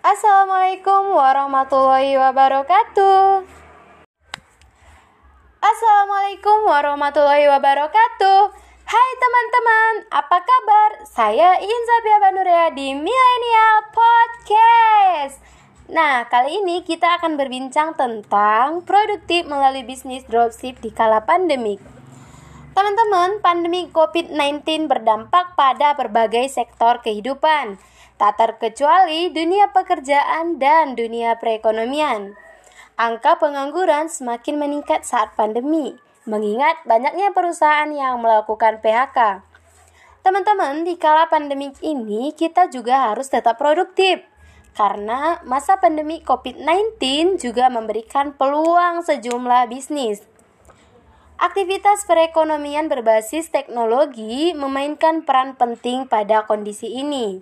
Assalamualaikum warahmatullahi wabarakatuh. Assalamualaikum warahmatullahi wabarakatuh. Hai teman-teman, apa kabar? Saya Inza Banurea di Millennial Podcast. Nah, kali ini kita akan berbincang tentang produktif melalui bisnis dropship di kala pandemik. Teman-teman, pandemi COVID-19 berdampak pada berbagai sektor kehidupan, tak terkecuali dunia pekerjaan dan dunia perekonomian. Angka pengangguran semakin meningkat saat pandemi, mengingat banyaknya perusahaan yang melakukan PHK. Teman-teman, di kala pandemi ini kita juga harus tetap produktif karena masa pandemi COVID-19 juga memberikan peluang sejumlah bisnis. Aktivitas perekonomian berbasis teknologi memainkan peran penting pada kondisi ini.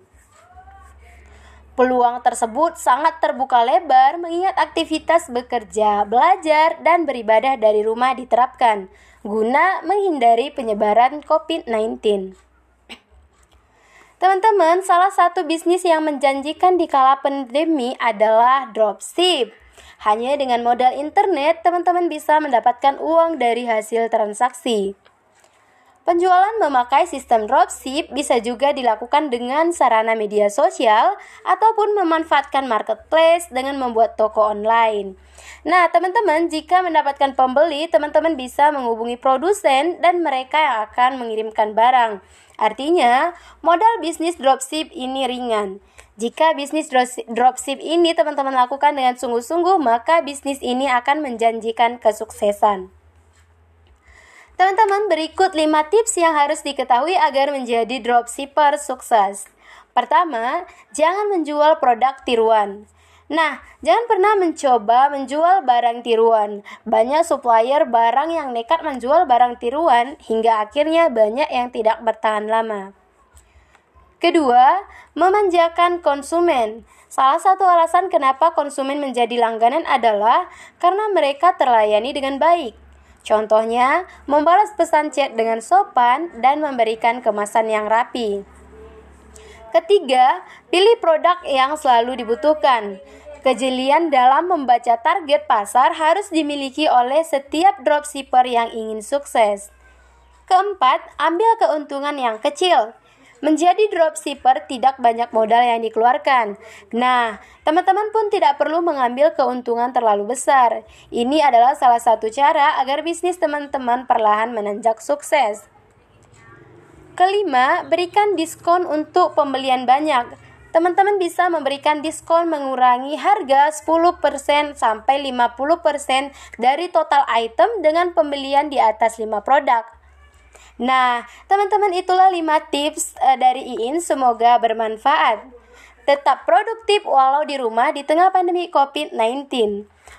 Peluang tersebut sangat terbuka lebar mengingat aktivitas bekerja, belajar, dan beribadah dari rumah diterapkan guna menghindari penyebaran COVID-19. Teman-teman, salah satu bisnis yang menjanjikan di kala pandemi adalah dropship. Hanya dengan modal internet, teman-teman bisa mendapatkan uang dari hasil transaksi. Penjualan memakai sistem dropship bisa juga dilakukan dengan sarana media sosial ataupun memanfaatkan marketplace dengan membuat toko online. Nah, teman-teman, jika mendapatkan pembeli, teman-teman bisa menghubungi produsen dan mereka yang akan mengirimkan barang. Artinya, modal bisnis dropship ini ringan. Jika bisnis dropship ini teman-teman lakukan dengan sungguh-sungguh, maka bisnis ini akan menjanjikan kesuksesan. Teman-teman, berikut 5 tips yang harus diketahui agar menjadi dropshipper sukses. Pertama, jangan menjual produk tiruan. Nah, jangan pernah mencoba menjual barang tiruan. Banyak supplier barang yang nekat menjual barang tiruan hingga akhirnya banyak yang tidak bertahan lama. Kedua, memanjakan konsumen. Salah satu alasan kenapa konsumen menjadi langganan adalah karena mereka terlayani dengan baik. Contohnya, membalas pesan chat dengan sopan dan memberikan kemasan yang rapi. Ketiga, pilih produk yang selalu dibutuhkan. Kejelian dalam membaca target pasar harus dimiliki oleh setiap dropshipper yang ingin sukses. Keempat, ambil keuntungan yang kecil. Menjadi dropshipper tidak banyak modal yang dikeluarkan. Nah, teman-teman pun tidak perlu mengambil keuntungan terlalu besar. Ini adalah salah satu cara agar bisnis teman-teman perlahan menanjak sukses. Kelima, berikan diskon untuk pembelian banyak. Teman-teman bisa memberikan diskon mengurangi harga 10% sampai 50% dari total item dengan pembelian di atas 5 produk. Nah, teman-teman itulah 5 tips uh, dari Iin semoga bermanfaat. Tetap produktif walau di rumah di tengah pandemi COVID-19.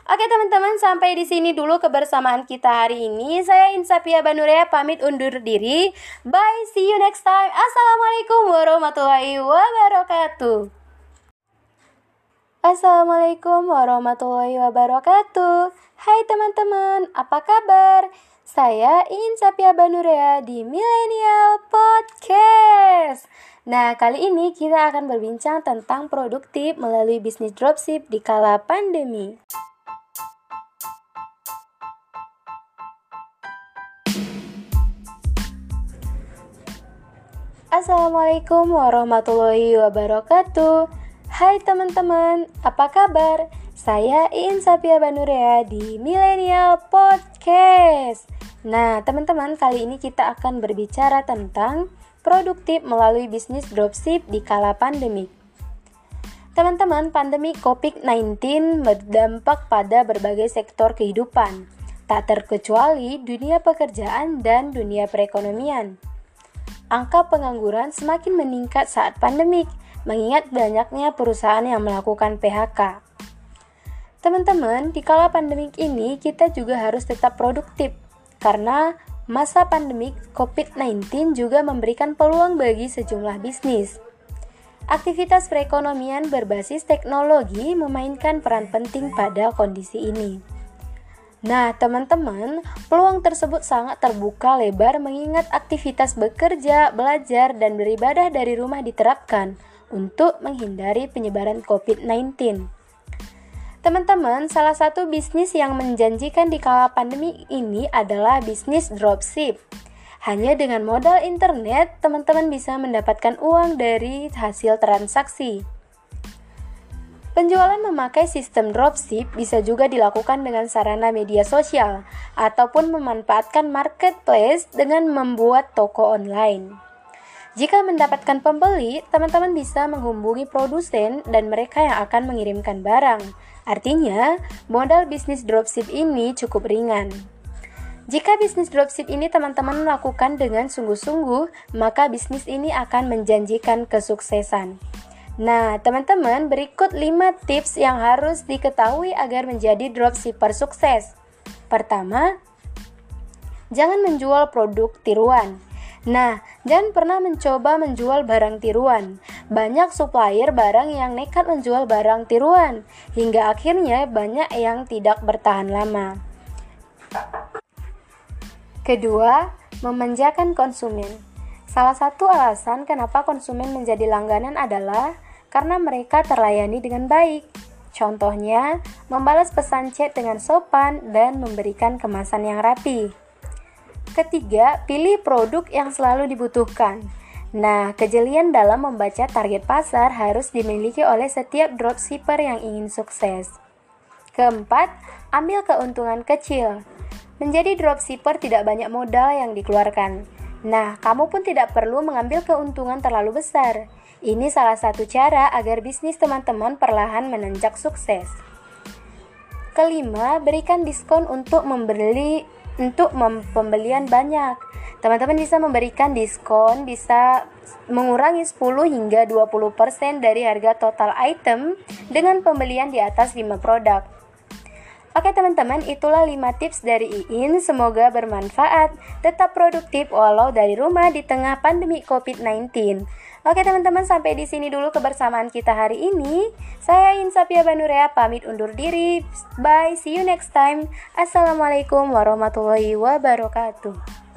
Oke teman-teman, sampai di sini dulu kebersamaan kita hari ini. Saya Insapia Banurea pamit undur diri. Bye, see you next time. Assalamualaikum warahmatullahi wabarakatuh. Assalamualaikum warahmatullahi wabarakatuh. Hai teman-teman, apa kabar? Saya ingin Sapia Banurea di Millennial Podcast. Nah, kali ini kita akan berbincang tentang produktif melalui bisnis dropship di kala pandemi. Assalamualaikum warahmatullahi wabarakatuh. Hai teman-teman, apa kabar? Saya Iin Sapia Banurea di Millennial Podcast. Nah, teman-teman, kali ini kita akan berbicara tentang produktif melalui bisnis dropship di kala pandemi. Teman-teman, pandemi COVID-19 berdampak pada berbagai sektor kehidupan, tak terkecuali dunia pekerjaan dan dunia perekonomian. Angka pengangguran semakin meningkat saat pandemik, mengingat banyaknya perusahaan yang melakukan PHK. Teman-teman, di kala pandemik ini kita juga harus tetap produktif karena masa pandemik COVID-19 juga memberikan peluang bagi sejumlah bisnis. Aktivitas perekonomian berbasis teknologi memainkan peran penting pada kondisi ini. Nah, teman-teman, peluang tersebut sangat terbuka lebar mengingat aktivitas bekerja, belajar, dan beribadah dari rumah diterapkan untuk menghindari penyebaran COVID-19. Teman-teman, salah satu bisnis yang menjanjikan di kala pandemi ini adalah bisnis dropship. Hanya dengan modal internet, teman-teman bisa mendapatkan uang dari hasil transaksi. Penjualan memakai sistem dropship bisa juga dilakukan dengan sarana media sosial ataupun memanfaatkan marketplace dengan membuat toko online. Jika mendapatkan pembeli, teman-teman bisa menghubungi produsen dan mereka yang akan mengirimkan barang. Artinya, modal bisnis dropship ini cukup ringan. Jika bisnis dropship ini teman-teman lakukan dengan sungguh-sungguh, maka bisnis ini akan menjanjikan kesuksesan. Nah, teman-teman, berikut 5 tips yang harus diketahui agar menjadi dropshipper sukses. Pertama, jangan menjual produk tiruan. Nah, jangan pernah mencoba menjual barang tiruan. Banyak supplier barang yang nekat menjual barang tiruan, hingga akhirnya banyak yang tidak bertahan lama. Kedua, memanjakan konsumen. Salah satu alasan kenapa konsumen menjadi langganan adalah karena mereka terlayani dengan baik. Contohnya, membalas pesan chat dengan sopan dan memberikan kemasan yang rapi. Ketiga, pilih produk yang selalu dibutuhkan. Nah, kejelian dalam membaca target pasar harus dimiliki oleh setiap dropshipper yang ingin sukses. Keempat, ambil keuntungan kecil. Menjadi dropshipper tidak banyak modal yang dikeluarkan. Nah, kamu pun tidak perlu mengambil keuntungan terlalu besar. Ini salah satu cara agar bisnis teman-teman perlahan menanjak sukses. Kelima, berikan diskon untuk membeli untuk pembelian banyak. Teman-teman bisa memberikan diskon, bisa mengurangi 10 hingga 20% dari harga total item dengan pembelian di atas 5 produk. Oke teman-teman, itulah 5 tips dari Iin. Semoga bermanfaat. Tetap produktif walau dari rumah di tengah pandemi COVID-19. Oke teman-teman, sampai di sini dulu kebersamaan kita hari ini. Saya Insapia Banurea pamit undur diri. Bye, see you next time. Assalamualaikum warahmatullahi wabarakatuh.